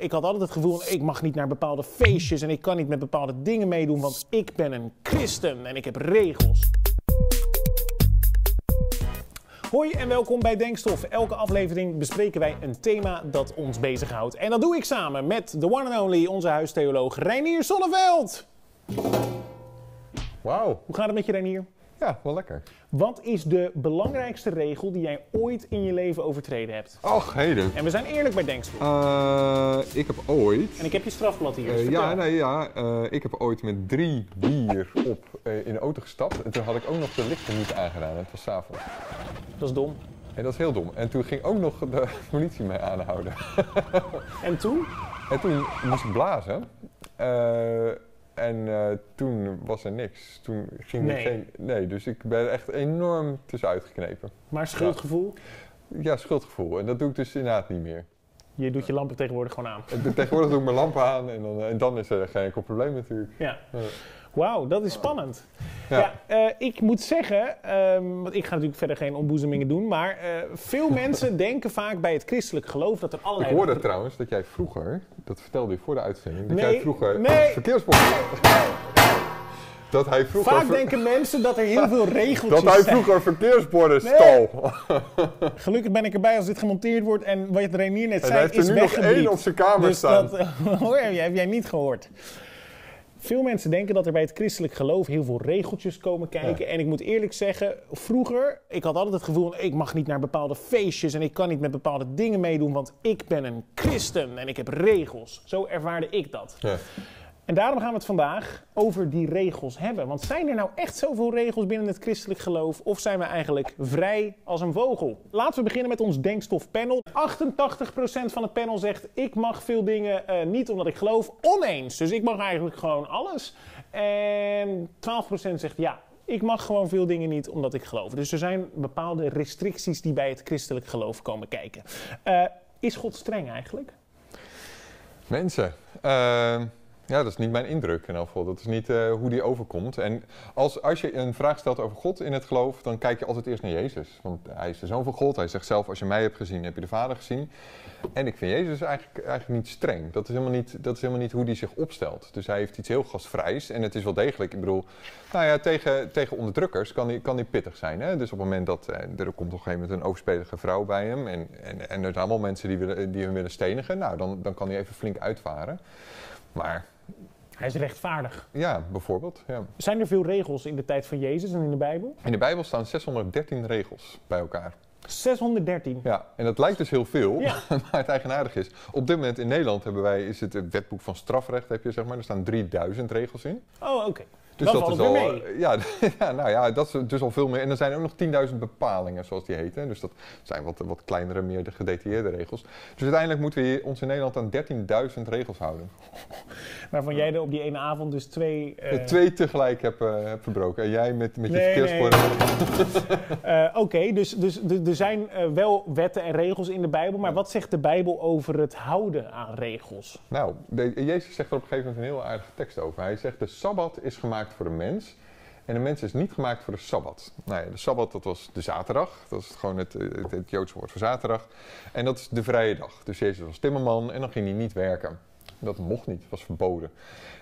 Ik had altijd het gevoel, ik mag niet naar bepaalde feestjes en ik kan niet met bepaalde dingen meedoen, want ik ben een christen en ik heb regels. Hoi en welkom bij Denkstof. Elke aflevering bespreken wij een thema dat ons bezighoudt. En dat doe ik samen met de one and only, onze huistheoloog Reinier Sonneveld. Wauw. Hoe gaat het met je Reinier? Ja, wel lekker. Wat is de belangrijkste regel die jij ooit in je leven overtreden hebt? Och, heden. En we zijn eerlijk bij Denkstof. Uh, ik heb ooit... En ik heb je strafblad hier. Dus Uh, ja, nee, ja. Uh, ik heb ooit met drie bier op in de auto gestapt. En toen had ik ook nog de lichten niet aangedaan. Het was s'avonds. Dat is dom. En dat is heel dom. En toen ging ook nog de politie mij aanhouden. En toen? en toen moest ik blazen. En uh, toen was er niks. Toen ging Nee. er geen. Nee, dus ik ben echt enorm tussenuit geknepen. Maar schuldgevoel? Ja, schuldgevoel. En dat doe ik dus inderdaad niet meer. Je doet je lampen tegenwoordig gewoon aan. En Tegenwoordig doe ik mijn lampen aan en dan, en dan is er geen enkel probleem natuurlijk. Ja. Ja. Wauw, dat is spannend. Ja, Ja. eh, ik moet zeggen, ehm, want ik ga natuurlijk verder geen ontboezemingen doen, maar eh, veel mensen denken vaak bij het christelijk geloof dat er Ik allerlei... hoorde trouwens dat jij vroeger, dat vertelde je voor de uitzending, dat Nee, jij vroeger nee. verkeersborden. Dat hij vroeger, Vaak denken mensen dat er heel veel regeltjes dat hij zijn. vroeger verkeersborden Nee. stal. Gelukkig ben ik erbij als dit gemonteerd wordt en wat Renier net En zei hij heeft is er nu nog één op zijn kamer Dus staan. dat hoor, heb jij niet gehoord. Veel mensen denken dat er bij het christelijk geloof heel veel regeltjes komen kijken. En ik moet eerlijk zeggen, vroeger, ik had altijd het gevoel, ik mag niet naar bepaalde feestjes en ik kan niet met bepaalde dingen meedoen, want ik ben een christen en ik heb regels. Zo ervaarde ik dat. Ja. En daarom gaan we het vandaag over die regels hebben. Want zijn er nou echt zoveel regels binnen het christelijk geloof? Of zijn we eigenlijk vrij als een vogel? Laten we beginnen met ons denkstofpanel. 88% van het panel zegt: Ik mag veel dingen eh, niet omdat ik geloof. Oneens. Dus ik mag eigenlijk gewoon alles. En 12% zegt ja. Ik mag gewoon veel dingen niet omdat ik geloof. Dus er zijn bepaalde restricties die bij het christelijk geloof komen kijken. Eh, is God streng eigenlijk? Mensen, eh, ja, dat is niet mijn indruk in geval. Dat is niet eh, hoe die overkomt. En als, als je een vraag stelt over God in het geloof, dan kijk je altijd eerst naar Jezus. Want hij is de zoon van God. Hij zegt zelf, als je mij hebt gezien, heb je de Vader gezien. En ik vind Jezus eigenlijk, eigenlijk niet streng. Dat is, helemaal niet, dat is helemaal niet hoe hij zich opstelt. Dus hij heeft iets heel gasvrijs. En het is wel degelijk, ik bedoel, nou ja, tegen, tegen onderdrukkers kan hij, kan hij pittig zijn. Hè? Dus op het moment dat eh, er komt op een gegeven moment een overspelige vrouw bij hem. En, en, en er zijn allemaal mensen die, willen, die hem willen stenigen. Nou, dan, dan kan hij even flink uitvaren. Maar Hij is rechtvaardig. ja, bijvoorbeeld. Ja. Zijn er veel regels in de tijd van Jezus en in de Bijbel? In de Bijbel staan 613 regels bij elkaar. 613. Ja, en dat lijkt dus heel veel, Ja. maar het eigenaardige is... op dit moment in Nederland hebben wij, is het het wetboek van strafrecht, heb je zeg maar. Er staan 3000 regels in. Oh, oké. Dus dat is al, mee. ja, ja, nou ja, dat is dus al veel meer. En er zijn ook nog 10.000 bepalingen, zoals die heten. Dus dat zijn wat, wat kleinere, meer de gedetailleerde regels. Dus uiteindelijk moeten we ons in Nederland aan 13.000 regels houden. Waarvan jij er op die ene avond dus twee... eh, De twee tegelijk heb, eh, heb verbroken. En jij met, met je Nee, verkeersborden. eh, Oké, dus, dus er zijn eh, wel wetten en regels in de Bijbel. Maar wat zegt de Bijbel over het houden aan regels? Nou, de, Jezus zegt er op een gegeven moment een heel aardige tekst over. Hij zegt, de Sabbat is gemaakt voor de mens. En de mens is niet gemaakt voor de Sabbat. Nou ja, de Sabbat, dat was de zaterdag. Dat is gewoon het, het, het Joodse woord voor zaterdag. En dat is de vrije dag. Dus Jezus was timmerman en dan ging hij niet werken. Dat mocht niet, was verboden.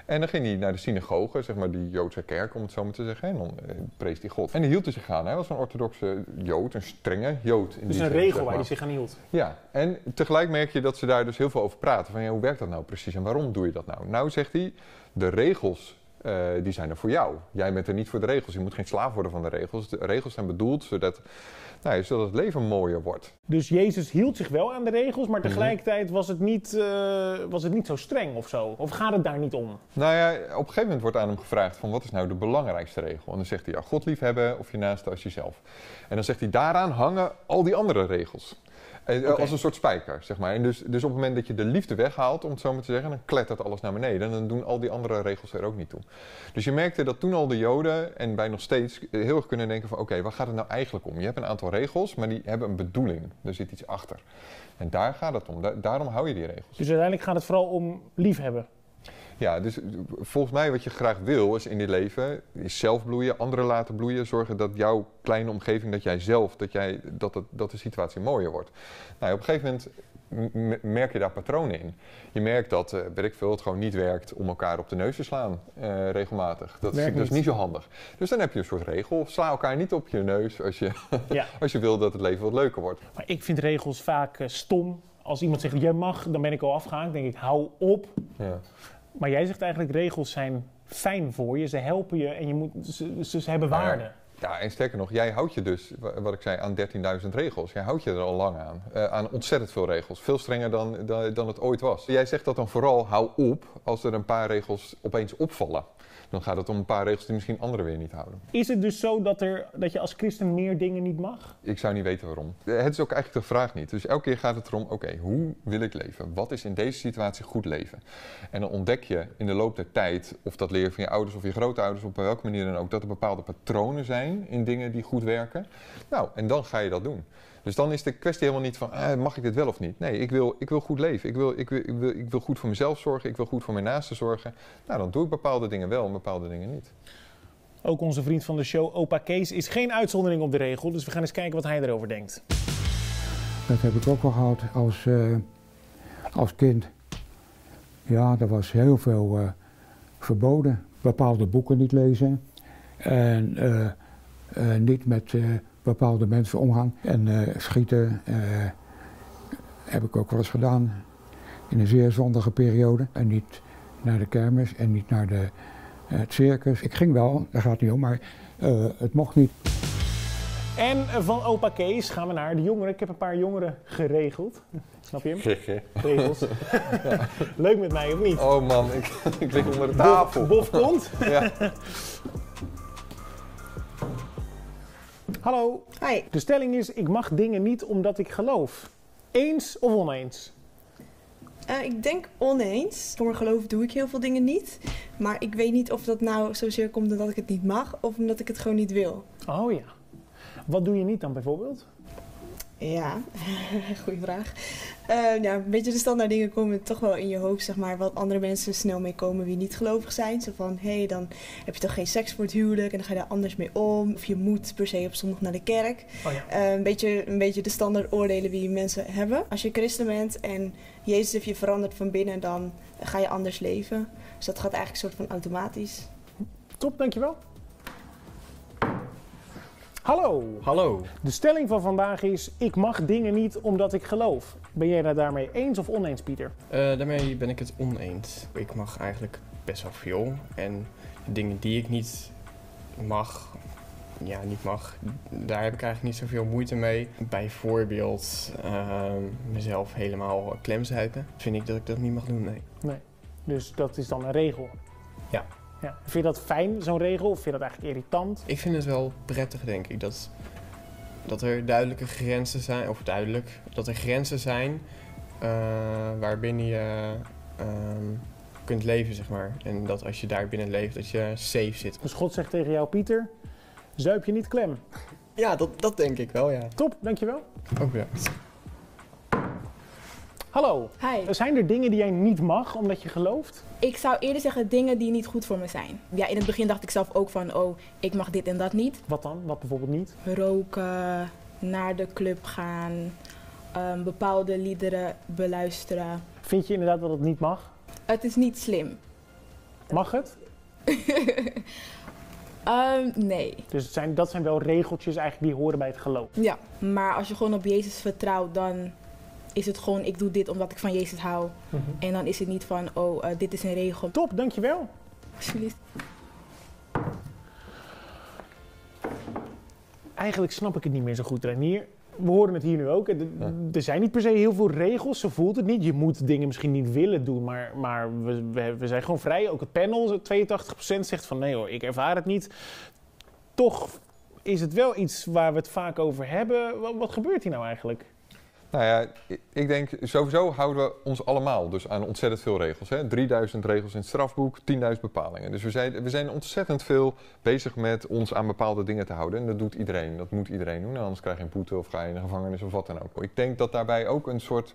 En dan ging hij naar de synagoge, zeg maar die Joodse kerk, om het zo maar te zeggen. En dan eh, prees hij God. En hij hield hij zich aan. Hij was een orthodoxe Jood, een strenge Jood. In Dus die een zin, regel zeg waar hij zich aan hield. Ja, en tegelijk merk je dat ze daar dus heel veel over praten. Van ja, hoe werkt dat nou precies en waarom doe je dat nou? Nou, zegt hij, de regels eh, die zijn er voor jou. Jij bent er niet voor de regels. Je moet geen slaaf worden van de regels. De regels zijn bedoeld zodat, nou ja, zodat het leven mooier wordt. Dus Jezus hield zich wel aan de regels, Mhm. maar tegelijkertijd was het niet, eh, was het niet zo streng of zo. Of gaat het daar niet om? Nou ja, op een gegeven moment wordt aan hem gevraagd van wat is nou de belangrijkste regel? En dan zegt hij ja, God liefhebben of je naaste als jezelf. En dan zegt hij daaraan hangen al die andere regels. Eh, Oké. Als een soort spijker, zeg maar. En dus, dus op het moment dat je de liefde weghaalt, om het zo maar te zeggen, dan klettert alles naar beneden. En dan doen al die andere regels er ook niet toe. Dus je merkte dat toen al de Joden, en bij nog steeds, eh, heel erg kunnen denken van... oké, waar gaat het nou eigenlijk om? Je hebt een aantal regels, maar die hebben een bedoeling. Er zit iets achter. En daar gaat het om. Da- daarom hou je die regels. Dus uiteindelijk gaat het vooral om liefhebben. Ja, dus volgens mij wat je graag wil is in dit leven, is zelf bloeien, anderen laten bloeien, zorgen dat jouw kleine omgeving, dat jij zelf, dat, jij, dat, het, dat de situatie mooier wordt. Nou, op een gegeven moment merk je daar patronen in. Je merkt dat, eh weet ik veel, het gewoon niet werkt om elkaar op de neus te slaan eh, regelmatig. Dat is, Werkt is niet. niet zo handig. Dus dan heb je een soort regel. Sla elkaar niet op je neus als je, Ja. als je wil dat het leven wat leuker wordt. Maar ik vind regels vaak eh, stom. Als iemand zegt, jij mag, dan ben ik al afgehaakt. Denk ik, hou op. Ja. Maar jij zegt eigenlijk, regels zijn fijn voor je. Ze helpen je en je moet, ze, ze, ze hebben waarde. Ja, en sterker nog, jij houdt je dus, wa- wat ik zei, aan 13.000 regels. Jij houdt je er al lang aan. Eh, aan ontzettend veel regels. Veel strenger dan, dan, dan het ooit was. Jij zegt dat dan vooral, hou op als er een paar regels opeens opvallen. Dan gaat het om een paar regels die misschien anderen weer niet houden. Is het dus zo dat, er, dat je als christen meer dingen niet mag? Ik zou niet weten waarom. Eh, Het is ook eigenlijk de vraag niet. Dus elke keer gaat het erom, oké, hoe wil ik leven? Wat is in deze situatie goed leven? En dan ontdek je in de loop der tijd, of dat leer je van je ouders of je grootouders, op welke manier dan ook, dat er bepaalde patronen zijn in dingen die goed werken. Nou, en dan ga je dat doen. Dus dan is de kwestie helemaal niet van, ah, mag ik dit wel of niet? Nee, ik wil, ik wil goed leven. Ik wil, ik, wil, ik, wil, ik wil goed voor mezelf zorgen. Ik wil goed voor mijn naasten zorgen. Nou, dan doe ik bepaalde dingen wel en bepaalde dingen niet. Ook onze vriend van de show, opa Kees, is geen uitzondering op de regel. Dus we gaan eens kijken wat hij erover denkt. Dat heb ik ook al gehad als, eh, als kind. Ja, er was heel veel eh, verboden. Bepaalde boeken niet lezen. En eh, eh, niet met eh, bepaalde mensen omgaan. En eh, schieten eh, heb ik ook wel eens gedaan. In een zeer zondige periode. En niet naar de kermis en niet naar de, eh, het circus. Ik ging wel, daar gaat het niet om, maar eh, het mocht niet. En van opa Kees gaan we naar de jongeren. Ik heb een paar jongeren geregeld. Snap je hem? Regels. Leuk met mij, of niet? Oh man, ik, ik lig onder de Bof, tafel. Bof komt. Ja. Hallo. Hi. De stelling is, ik mag dingen niet omdat ik geloof. Eens of oneens? Eh, ik denk oneens. Voor mijn geloof doe ik heel veel dingen niet. Maar ik weet niet of dat nou zozeer komt omdat ik het niet mag of omdat ik het gewoon niet wil. Oh ja. Wat doe je niet dan bijvoorbeeld? Ja, goede vraag. Ja, een beetje de standaard dingen komen toch wel in je hoofd, zeg maar, wat andere mensen snel mee komen wie niet gelovig zijn. Zo van, hé, hey, dan heb je toch geen seks voor het huwelijk en dan ga je daar anders mee om. Of je moet per se op zondag naar de kerk. Oh ja. Eh, een, beetje, een beetje de standaard oordelen die mensen hebben. Als je christen bent en Jezus heeft je veranderd van binnen, dan ga je anders leven. Dus dat gaat eigenlijk een soort van automatisch. Top, dankjewel. Hallo. Hallo. De stelling van vandaag is, ik mag dingen niet omdat ik geloof. Ben jij daar daarmee eens of oneens, Pieter? Eh, daarmee ben ik het oneens. Ik mag eigenlijk best wel veel. En dingen die ik niet mag, ja, niet mag, daar heb ik eigenlijk niet zoveel moeite mee. Bijvoorbeeld ehm, mezelf helemaal klem zuipen. Vind ik dat ik dat niet mag doen, nee. Dus dat is dan een regel. Ja. Ja. Vind je dat fijn, zo'n regel? Of vind je dat eigenlijk irritant? Ik vind het wel prettig, denk ik, dat, dat er duidelijke grenzen zijn, of duidelijk, dat er grenzen zijn eh, waarbinnen je ehm, kunt leven, zeg maar. En dat als je daar binnen leeft, dat je safe zit. Dus God zegt tegen jou, Pieter, zuip je niet klem. Ja, dat, dat denk ik wel, ja. Top, dankjewel. Ook bedankt. Hallo. Hi. Zijn er dingen die jij niet mag omdat je gelooft? Ik zou eerder zeggen dingen die niet goed voor me zijn. Ja, in het begin dacht ik zelf ook van, oh, ik mag dit en dat niet. Wat dan? Wat bijvoorbeeld niet? Roken, naar de club gaan, ehm, bepaalde liederen beluisteren. Vind je inderdaad dat het niet mag? Het is niet slim. Mag het? Ehm, nee. Dus het zijn, dat zijn wel regeltjes eigenlijk die horen bij het geloof. Ja, maar als je gewoon op Jezus vertrouwt, dan is het gewoon, ik doe dit omdat ik van Jezus hou. En dan is het niet van, oh, eh, dit is een regel. Top, dankjewel. Alsjeblieft. Eigenlijk snap ik het niet meer zo goed, Renier. We horen het hier nu ook. Er, er zijn niet per se heel veel regels. Ze voelt het niet. Je moet dingen misschien niet willen doen, maar, maar we, we, we zijn gewoon vrij. Ook het panel, 82% zegt van nee hoor, ik ervaar het niet. Toch is het wel iets waar we het vaak over hebben. Wat, wat gebeurt hier nou eigenlijk? Nou ja, ik denk sowieso houden we ons allemaal dus aan ontzettend veel regels. Hè? 3000 regels in het strafboek, 10.000 bepalingen. Dus we zijn, we zijn ontzettend veel bezig met ons aan bepaalde dingen te houden. En dat doet iedereen. Dat moet iedereen doen. Anders krijg je een boete of ga je in de gevangenis of wat dan ook. Ik denk dat daarbij ook een soort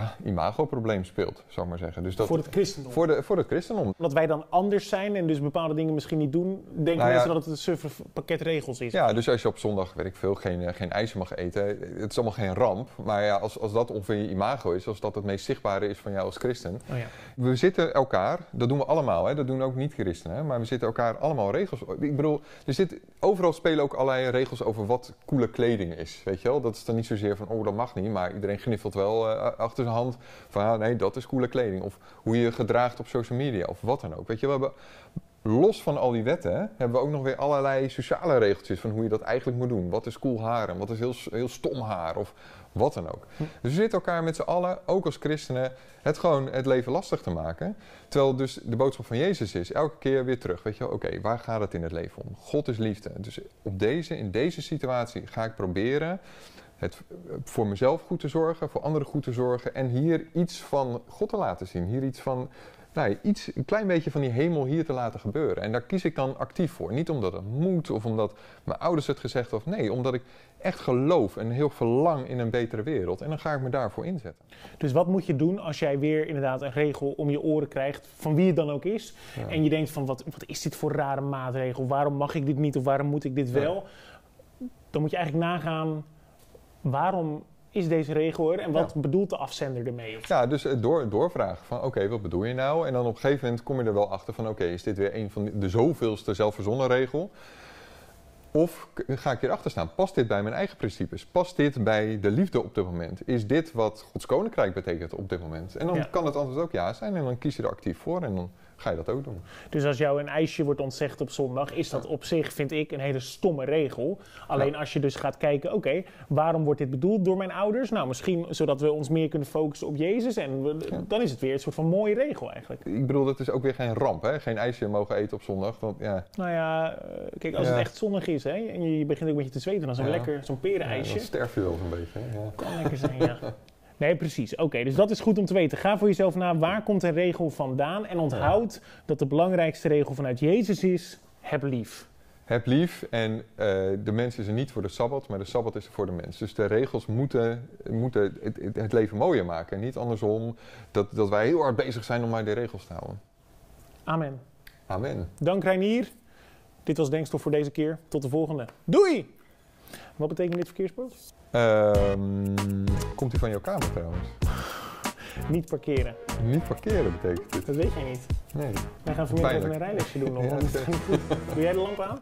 ja, imagoprobleem speelt, zou ik maar zeggen. Dus dat, Voor het christendom. voor, de, voor het christendom. Omdat wij dan anders zijn en dus bepaalde dingen misschien niet doen, denken Nou ja. mensen dat het een suffer pakket regels is. Ja, dus als je op zondag, weet ik veel, geen, eh, geen ijzer mag eten, het is allemaal geen ramp. Maar ja, als, als dat ongeveer je imago is, als dat het meest zichtbare is van jou als christen. Oh ja. We zitten elkaar, dat doen we allemaal, hè, dat doen ook niet-christenen, hè, maar we zitten elkaar allemaal regels. Ik bedoel, er zit, overal spelen ook allerlei regels over wat coole kleding is. Weet je wel? Dat is dan niet zozeer van, oh dat mag niet, maar iedereen gniffelt wel eh, achter hand van, ja, nee, dat is coole kleding. Of hoe je je gedraagt op social media, of wat dan ook. Weet je, we hebben los van al die wetten hebben we ook nog weer allerlei sociale regeltjes van hoe je dat eigenlijk moet doen. Wat is cool haar en wat is heel, heel stom haar of wat dan ook. Dus we zitten elkaar met z'n allen, ook als christenen, het gewoon het leven lastig te maken. Terwijl dus de boodschap van Jezus is elke keer weer terug. Weet je oké, waar gaat het in het leven om? God is liefde. Dus op deze, in deze situatie ga ik proberen het voor mezelf goed te zorgen, voor anderen goed te zorgen en hier iets van God te laten zien. Hier iets van nou, iets, een klein beetje van die hemel hier te laten gebeuren. En daar kies ik dan actief voor. Niet omdat het moet of omdat mijn ouders het gezegd hebben. Nee, omdat ik echt geloof en heel verlang in een betere wereld. En dan ga ik me daarvoor inzetten. Dus wat moet je doen als jij weer inderdaad een regel om je oren krijgt, van wie het dan ook is, Ja. en je denkt van wat, wat is dit voor rare maatregel? Waarom mag ik dit niet of waarom moet ik dit wel? Dan moet je eigenlijk nagaan waarom is deze regel er en wat bedoelt de afzender ermee? Of- Ja, dus het door, doorvragen van oké, wat bedoel je nou? En dan op een gegeven moment kom je er wel achter van oké, is dit weer een van de, zoveelste zelfverzonnen regel? Of ga ik hierachter staan? Past dit bij mijn eigen principes? Past dit bij de liefde op dit moment? Is dit wat Gods koninkrijk betekent op dit moment? En dan Ja. kan het antwoord ook ja zijn en dan kies je er actief voor en dan ga je dat ook doen. Dus als jou een ijsje wordt ontzegd op zondag, is dat op zich, vind ik, een hele stomme regel. Alleen als je dus gaat kijken, oké, waarom wordt dit bedoeld door mijn ouders? Nou, misschien zodat we ons meer kunnen focussen op Jezus. En we- Ja. dan is het weer een soort van mooie regel eigenlijk. Ik bedoel, dat is ook weer geen ramp, hè? Geen ijsje mogen eten op zondag. Want ja, Nou ja, eh, kijk, als Ja. het echt zonnig is hè, en je, begint ook een beetje te zweten, dan zo'n lekker, zo'n perenijsje. dan sterf je wel zo'n beetje. Hè? Ja. Kan lekker zijn, ja. Nee, precies. Oké, dus dat is goed om te weten. Ga voor jezelf na, waar komt een regel vandaan? En onthoud dat de belangrijkste regel vanuit Jezus is, heb lief. Heb lief en eh, de mens is er niet voor de Sabbat, maar de Sabbat is er voor de mens. Dus de regels moeten, moeten het, het- het leven mooier maken. En niet andersom dat, dat wij heel hard bezig zijn om maar de regels te houden. Amen. Amen. Dank Reinier. Dit was Denkstof voor deze keer. Tot de volgende. Doei! Wat betekent dit verkeersbord? Ehm, komt die van jouw kamer trouwens? Niet parkeren. Niet parkeren betekent dit. Dat weet jij niet. Nee. Wij gaan vanmiddag even een rijlesje doen. Nog, Ja. Doe jij de lamp aan?